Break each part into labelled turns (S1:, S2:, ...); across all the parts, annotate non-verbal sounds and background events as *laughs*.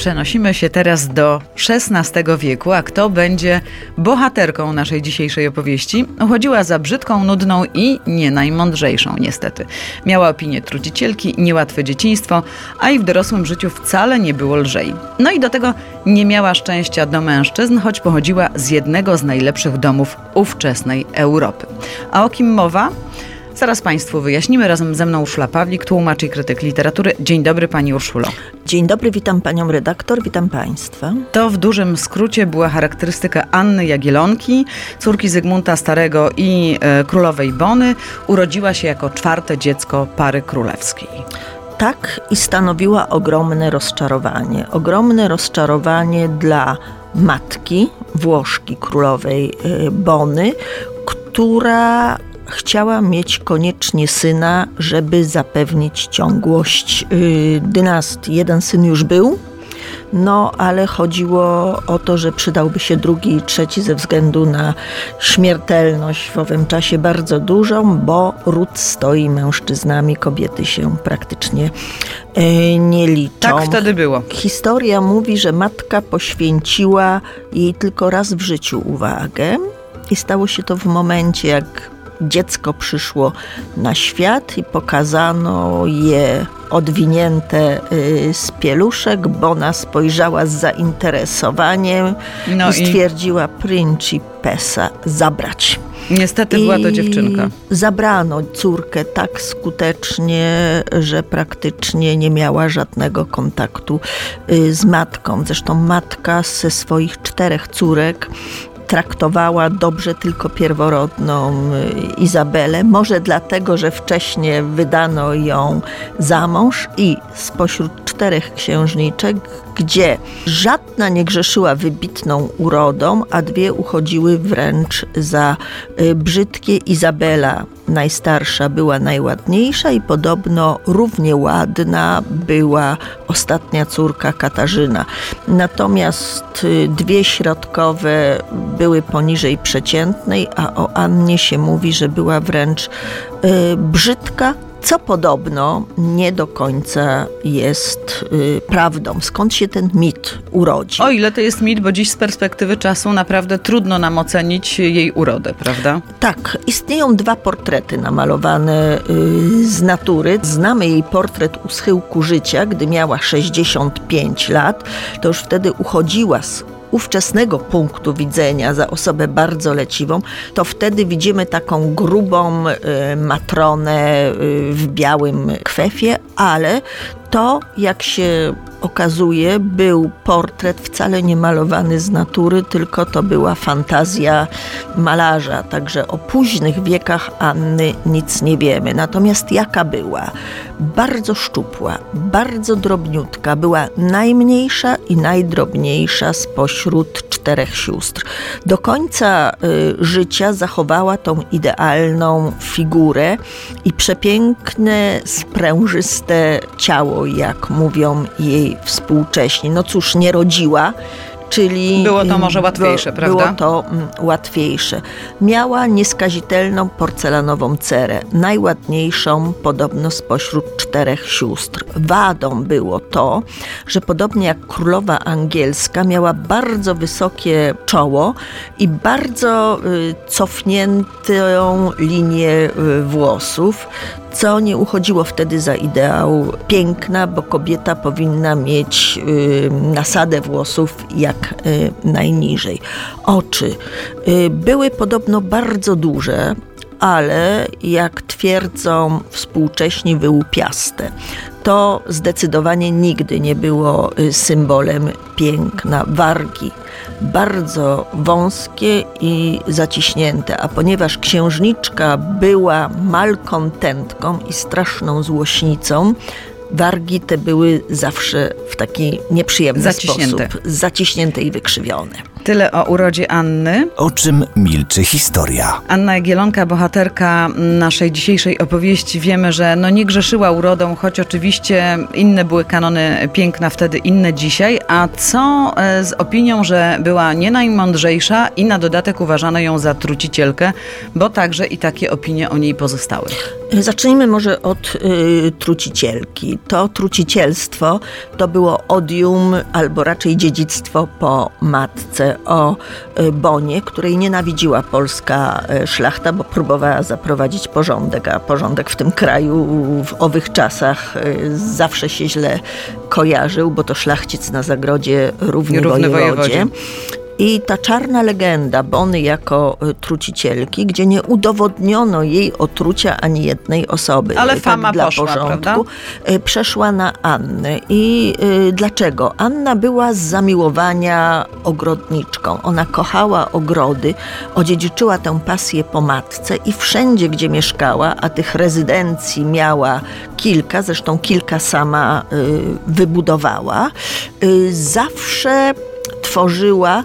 S1: Przenosimy się teraz do XVI wieku, a kto będzie bohaterką naszej dzisiejszej opowieści? Uchodziła za brzydką, nudną i nie najmądrzejszą niestety. Miała opinię trudzicielki, niełatwe dzieciństwo, a i w dorosłym życiu wcale nie było lżej. No i do tego nie miała szczęścia do mężczyzn, choć pochodziła z jednego z najlepszych domów ówczesnej Europy. A o kim mowa? Zaraz Państwu wyjaśnimy. Razem ze mną Urszula Pawlik, tłumacz i krytyk literatury. Dzień dobry Pani Urszulo.
S2: Dzień dobry, witam Panią redaktor, witam Państwa.
S1: To w dużym skrócie była charakterystyka Anny Jagielonki, córki Zygmunta Starego i e, królowej Bony. Urodziła się jako czwarte dziecko pary królewskiej.
S2: Tak i stanowiła ogromne rozczarowanie. Ogromne rozczarowanie dla matki, Włoszki królowej y, Bony, która chciała mieć koniecznie syna, żeby zapewnić ciągłość y, dynastii. Jeden syn już był, no ale chodziło o to, że przydałby się drugi i trzeci ze względu na śmiertelność w owym czasie bardzo dużą, bo ród stoi mężczyznami, kobiety się praktycznie y, nie liczą.
S1: Tak wtedy było.
S2: Historia mówi, że matka poświęciła jej tylko raz w życiu uwagę i stało się to w momencie, jak dziecko przyszło na świat i pokazano je odwinięte y, z pieluszek. Bona spojrzała z zainteresowaniem
S1: No
S2: i stwierdziła principessa zabrać.
S1: Niestety była to
S2: I
S1: dziewczynka.
S2: Zabrano córkę tak skutecznie, że praktycznie nie miała żadnego kontaktu y, z matką. Zresztą matka ze swoich czterech córek traktowała dobrze tylko pierworodną y, Izabelę. Może dlatego, że wcześniej wydano ją za mąż i spośród czterech księżniczek, gdzie żadna nie grzeszyła wybitną urodą, a dwie uchodziły wręcz za y, brzydkie. Izabela najstarsza była najładniejsza i podobno równie ładna była ostatnia córka Katarzyna. Natomiast y, dwie środkowe były poniżej przeciętnej, a o Annie się mówi, że była wręcz y, brzydka, co podobno nie do końca jest y, prawdą. Skąd się ten mit urodzi?
S1: O ile to jest mit, bo dziś z perspektywy czasu naprawdę trudno nam ocenić jej urodę, prawda?
S2: Tak, istnieją dwa portrety namalowane y, z natury. Znamy jej portret u schyłku życia, gdy miała 65 lat. To już wtedy uchodziła z ówczesnego punktu widzenia za osobę bardzo leciwą, to wtedy widzimy taką grubą y, matronę y, w białym kwefie, ale to, jak się okazuje, był portret wcale nie malowany z natury, tylko to była fantazja malarza. Także o późnych wiekach Anny nic nie wiemy. Natomiast jaka była? Bardzo szczupła, bardzo drobniutka, była najmniejsza i najdrobniejsza spośród czterech sióstr. Do końca y, życia zachowała tą idealną figurę i przepiękne, sprężyste ciało, jak mówią jej współcześni. No cóż, nie rodziła, czyli...
S1: Było to może łatwiejsze,
S2: było,
S1: prawda?
S2: Było to mm, łatwiejsze. Miała nieskazitelną porcelanową cerę, najładniejszą podobno spośród czterech sióstr. Wadą było to, że podobnie jak królowa angielska miała bardzo wysokie czoło i bardzo y, cofniętą linię y, włosów, co nie uchodziło wtedy za ideał piękna, bo kobieta powinna mieć y, nasadę włosów jak y, najniżej. Oczy y, były podobno bardzo duże, ale jak twierdzą współcześni wyłupiaste. to zdecydowanie nigdy nie było y, symbolem piękna. Wargi bardzo wąskie i zaciśnięte, a ponieważ księżniczka była malkontentką i straszną złośnicą, wargi te były zawsze w taki nieprzyjemny
S1: Zaciśnięte.
S2: sposób zaciśnięte i wykrzywione.
S1: Tyle o urodzie Anny.
S3: O czym milczy historia?
S1: Anna Jagielonka, bohaterka naszej dzisiejszej opowieści, wiemy, że no nie grzeszyła urodą, choć oczywiście inne były kanony piękna wtedy, inne dzisiaj. A co e, z opinią, że była nie najmądrzejsza i na dodatek uważano ją za trucicielkę, bo także i takie opinie o niej pozostały.
S2: Zacznijmy może od y, trucicielki. To trucicielstwo to było odium, albo raczej dziedzictwo po matce o y, Bonie, której nienawidziła polska y, szlachta, bo próbowała zaprowadzić porządek, a porządek w tym kraju w owych czasach y, zawsze się źle kojarzył, bo to szlachcic na zagrodzie równy,
S1: Równy
S2: wojewodzie.
S1: wojewodzie.
S2: I ta czarna legenda Bony jako y, trucicielki, gdzie nie udowodniono jej otrucia ani jednej osoby.
S1: Ale
S2: y,
S1: fama
S2: dla
S1: poszła,
S2: porządku,
S1: prawda?
S2: y, przeszła na Annę. I y, dlaczego? Anna była z zamiłowania ogrodniczką. Ona kochała ogrody, odziedziczyła tę pasję po matce i wszędzie, gdzie mieszkała, a tych rezydencji miała kilka, zresztą kilka sama y, wybudowała, y, zawsze tworzyła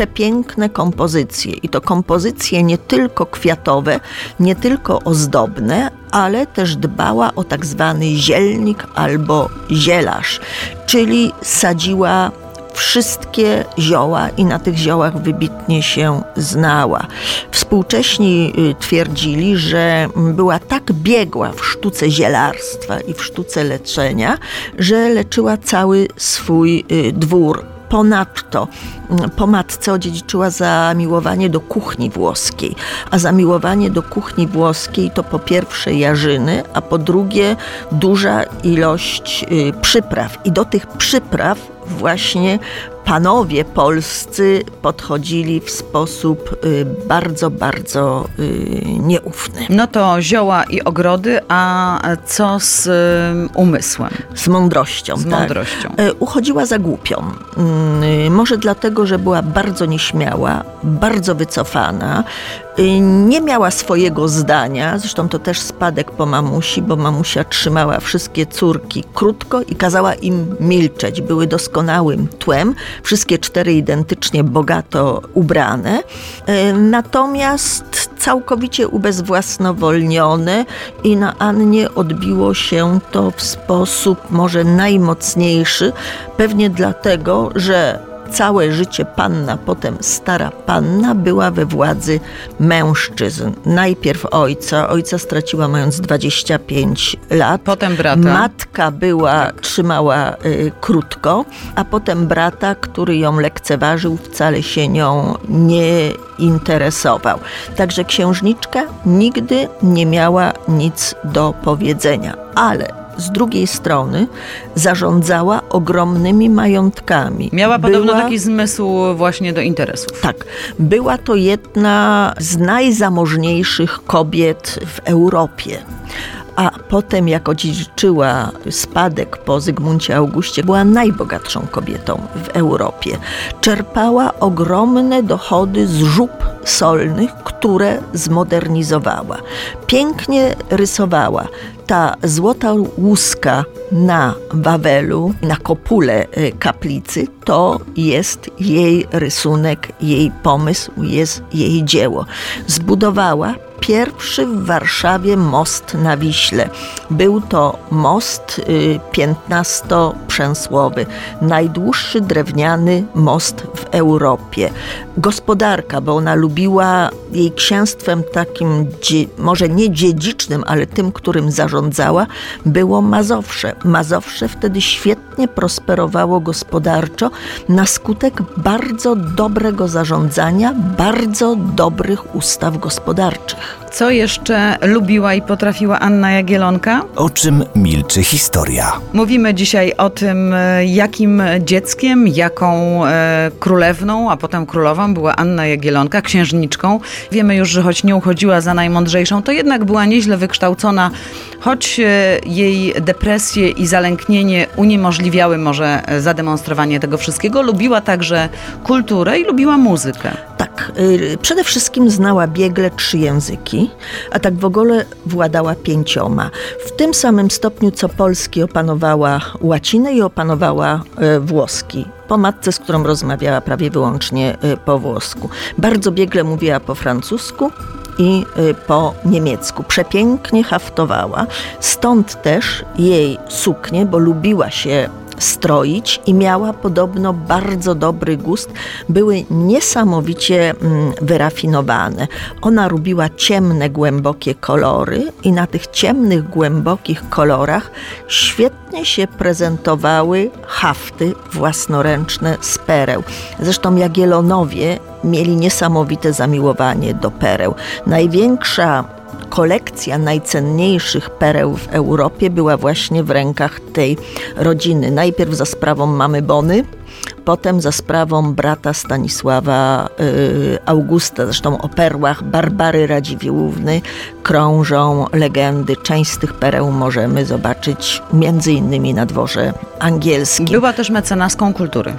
S2: przepiękne kompozycje. I to kompozycje nie tylko kwiatowe, nie tylko ozdobne, ale też dbała o tak zwany zielnik albo zielarz, czyli sadziła wszystkie zioła i na tych ziołach wybitnie się znała. Współcześni y, twierdzili, że była tak biegła w sztuce zielarstwa i w sztuce leczenia, że leczyła cały swój y, dwór. Ponadto mm, po matce odziedziczyła zamiłowanie do kuchni włoskiej, a zamiłowanie do kuchni włoskiej to po pierwsze jarzyny, a po drugie duża ilość y, przypraw. I do tych przypraw właśnie panowie polscy podchodzili w sposób y, bardzo, bardzo y, nieufny.
S1: No to zioła i ogrody, a co z y, umysłem?
S2: Z mądrością.
S1: Z
S2: tak.
S1: mądrością.
S2: Uchodziła za głupią. Mm, Może dlatego, że była bardzo nieśmiała, bardzo wycofana, y, nie miała swojego zdania. Zresztą to też spadek po mamusi, bo mamusia trzymała wszystkie córki krótko i kazała im milczeć. Były doskonałym tłem, wszystkie cztery identycznie bogato ubrane. E, Natomiast całkowicie ubezwłasnowolnione i na Annie odbiło się to w sposób może najmocniejszy, pewnie dlatego, że całe życie panna, potem stara panna była we władzy mężczyzn. Najpierw ojca, ojca straciła mając 25 lat.
S1: Potem brata.
S2: Matka była, trzymała y, krótko, a potem brata, który ją lekceważył, wcale się nią nie interesował. Także księżniczka nigdy nie miała nic do powiedzenia, ale z drugiej strony zarządzała ogromnymi majątkami.
S1: Miała podobno
S2: Była-
S1: taki zmysł właśnie do interesów.
S2: tak, była to jedna z najzamożniejszych kobiet w Europie. A potem, jak odziedziczyła spadek po Zygmuncie Augustie, była najbogatszą kobietą w Europie. Czerpała ogromne dochody z żup solnych, które zmodernizowała. Pięknie rysowała. Ta złota łuska na Wawelu, na kopule y, kaplicy, to jest jej rysunek, jej pomysł, jest jej dzieło. Zbudowała pierwszy w Warszawie most na Wiśle. Był to most y, 15-przęsłowy, najdłuższy drewniany most w Europie. Gospodarka, bo ona lubiła jej księstwem takim, może nie dziedzicznym, ale tym, którym zarządzała, było Mazowsze. Mazowsze wtedy świetnie prosperowało gospodarczo na skutek bardzo dobrego zarządzania, bardzo dobrych ustaw gospodarczych.
S1: Co jeszcze lubiła i potrafiła Anna Jagielonka?
S3: O czym milczy historia?
S1: Mówimy dzisiaj o tym, e, jakim dzieckiem, jaką e, królewną, a potem królową była Anna Jagielonka, księżniczką. Wiemy już, że choć nie uchodziła za najmądrzejszą, to jednak była nieźle wykształcona, choć e, jej depresje i zalęknienie uniemożliwiały może e, zademonstrowanie tego wszystkiego, lubiła także kulturę i lubiła muzykę.
S2: Tak, y, przede wszystkim znała biegle trzy języki, a tak w ogóle władała pięcioma. W tym samym stopniu co polski opanowała łacinę i opanowała y, włoski. Po matce, z którą rozmawiała prawie wyłącznie po włosku. Bardzo biegle mówiła po francusku, i po niemiecku. Przepięknie haftowała. Stąd też jej suknie, bo lubiła się stroić i miała podobno bardzo dobry gust. Były niesamowicie mm, wyrafinowane. Ona lubiła ciemne, głębokie kolory i na tych ciemnych, głębokich kolorach świetnie się prezentowały hafty własnoręczne z pereł. Zresztą Jagielonowie mieli niesamowite zamiłowanie do pereł. Największa kolekcja najcenniejszych pereł w Europie była właśnie w rękach tej rodziny. Najpierw za sprawą mamy Bony, potem za sprawą brata Stanisława y, Augusta. Zresztą o perłach Barbary Radziwiłłówny krążą legendy. Część z tych pereł możemy zobaczyć między innymi na dworze angielskim.
S1: Była też mecenaską kultury.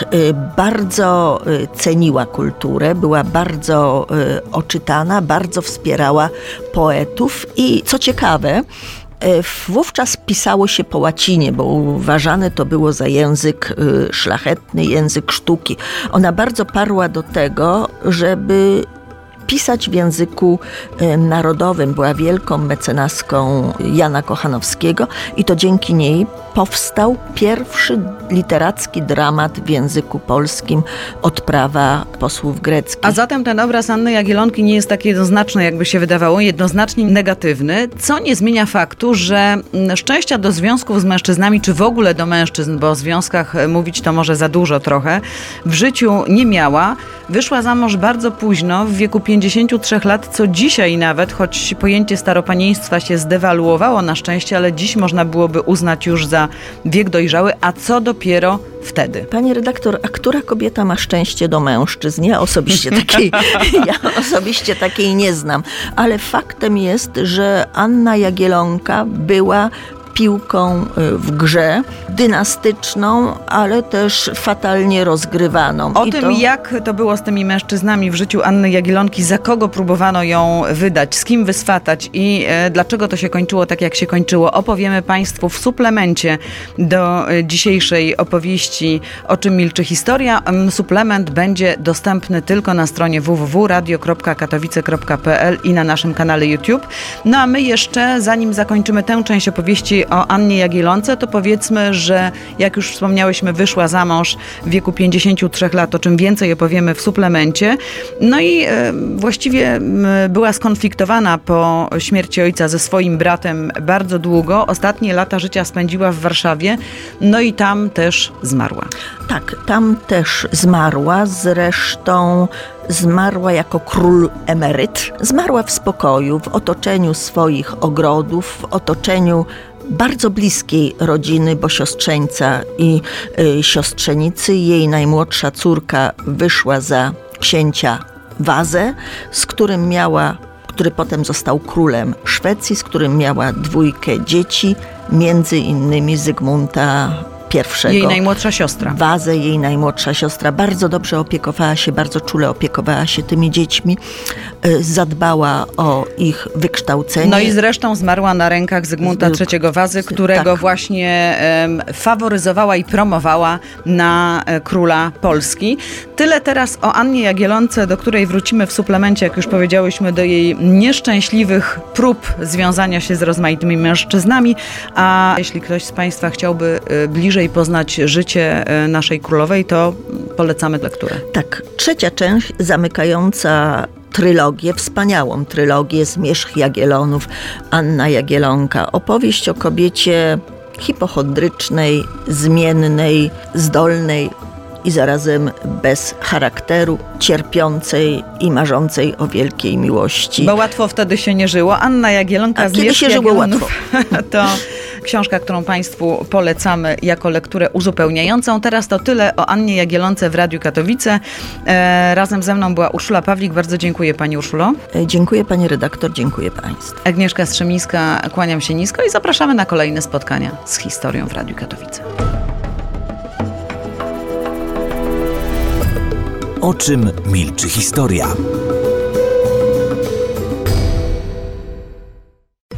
S2: Tak, y, bardzo y, ceniła kulturę, była bardzo oczytana, bardzo wspierała poetów i co ciekawe, wówczas pisało się po łacinie, bo uważane to było za język y, szlachetny, język sztuki. Ona bardzo parła do tego, żeby pisać w języku e, narodowym. Była wielką mecenaską Jana Kochanowskiego i to dzięki niej powstał pierwszy literacki dramat w języku polskim Odprawa posłów greckich.
S1: A zatem ten obraz Anny Jagielonki nie jest tak jednoznaczny, jakby się wydawało, jednoznacznie negatywny, co nie zmienia faktu, że mm, szczęścia do związków z mężczyznami, czy w ogóle do mężczyzn, bo o związkach e, mówić to może za dużo trochę, w życiu nie miała. Wyszła za mąż bardzo późno, w wieku 53 lat, co dzisiaj nawet, choć pojęcie staropanieństwa się zdewaluowało na szczęście, ale dziś można byłoby uznać już za wiek dojrzały, a co dopiero wtedy.
S2: Pani redaktor, a która kobieta ma szczęście do mężczyzn? Ja osobiście *laughs* takiej, *laughs* ja osobiście takiej nie znam, ale faktem jest, że Anna Jagielonka była piłką y, w grze, dynastyczną, ale też fatalnie rozgrywaną.
S1: O I tym, to... jak to było z tymi mężczyznami w życiu Anny Jagielonki, za kogo próbowano ją wydać, z kim wyswatać i e, dlaczego to się kończyło tak, jak się kończyło, opowiemy Państwu w suplemencie do e, dzisiejszej opowieści O czym milczy historia. Suplement będzie dostępny tylko na stronie www.radio.katowice.pl i na naszym kanale YouTube. No a my jeszcze, zanim zakończymy tę część opowieści o Annie Jagielonce, to powiedzmy, że jak już wspomniałyśmy, wyszła za mąż w wieku 53 lat, o czym więcej opowiemy w suplemencie. No i e, właściwie była skonfliktowana po śmierci ojca ze swoim bratem bardzo długo. Ostatnie lata życia spędziła w Warszawie, no i tam też zmarła.
S2: Tak, tam też zmarła. Zresztą zmarła jako król emeryt. Zmarła w spokoju, w otoczeniu swoich ogrodów, w otoczeniu bardzo bliskiej rodziny, bo siostrzeńca i y, siostrzenicy. Jej najmłodsza córka wyszła za księcia Wazę, z którym miała, który potem został królem Szwecji, z którym miała dwójkę dzieci, między innymi Zygmunta
S1: Jej najmłodsza siostra.
S2: Wazę, jej najmłodsza siostra. Bardzo dobrze opiekowała się, bardzo czule opiekowała się tymi dziećmi. E, zadbała o ich wykształcenie.
S1: No i zresztą zmarła na rękach Zygmunta III Wazy, którego tak. właśnie um, faworyzowała i promowała na e, króla Polski. Tyle teraz o Annie Jagielonce, do której wrócimy w suplemencie, jak już powiedziałyśmy, do jej nieszczęśliwych prób związania się z rozmaitymi mężczyznami. A jeśli ktoś z Państwa chciałby e, bliżej bliżej poznać życie e, naszej królowej, to polecamy lekturę.
S2: Tak, trzecia część zamykająca trylogię, wspaniałą trylogię Zmierzch Jagielonów, Anna Jagielonka. Opowieść o kobiecie hipochondrycznej, zmiennej, zdolnej i zarazem bez charakteru, cierpiącej i marzącej o wielkiej miłości.
S1: Bo łatwo wtedy się nie żyło. Anna Jagielonka
S2: A
S1: z
S2: kiedy się żyło łatwo? *laughs*
S1: to książka, którą Państwu polecamy jako lekturę uzupełniającą. Teraz to tyle o Annie Jagielonce w Radiu Katowice. E, razem ze mną była Urszula Pawlik. Bardzo dziękuję Pani Urszulo.
S2: E, Dziękuję Pani redaktor, dziękuję Państwu.
S1: Agnieszka Strzemińska, kłaniam się nisko i zapraszamy na kolejne spotkania z historią w Radiu Katowice.
S3: O czym milczy historia?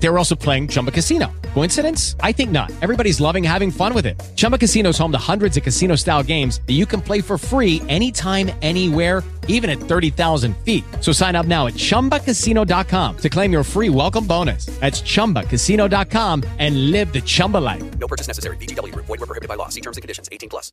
S4: They were also playing Chumba Casino. Coincidence? I think not. Everybody's loving having fun with it. Chumba Casino is home to hundreds of casino style games that you can play for free anytime, anywhere, even at 30,000 feet. So sign up now at chumbacasino.com to claim your free welcome bonus. That's chumbacasino.com and live the Chumba life.
S5: No purchase necessary. Group. Void prohibited by law. See terms and conditions. 18 plus.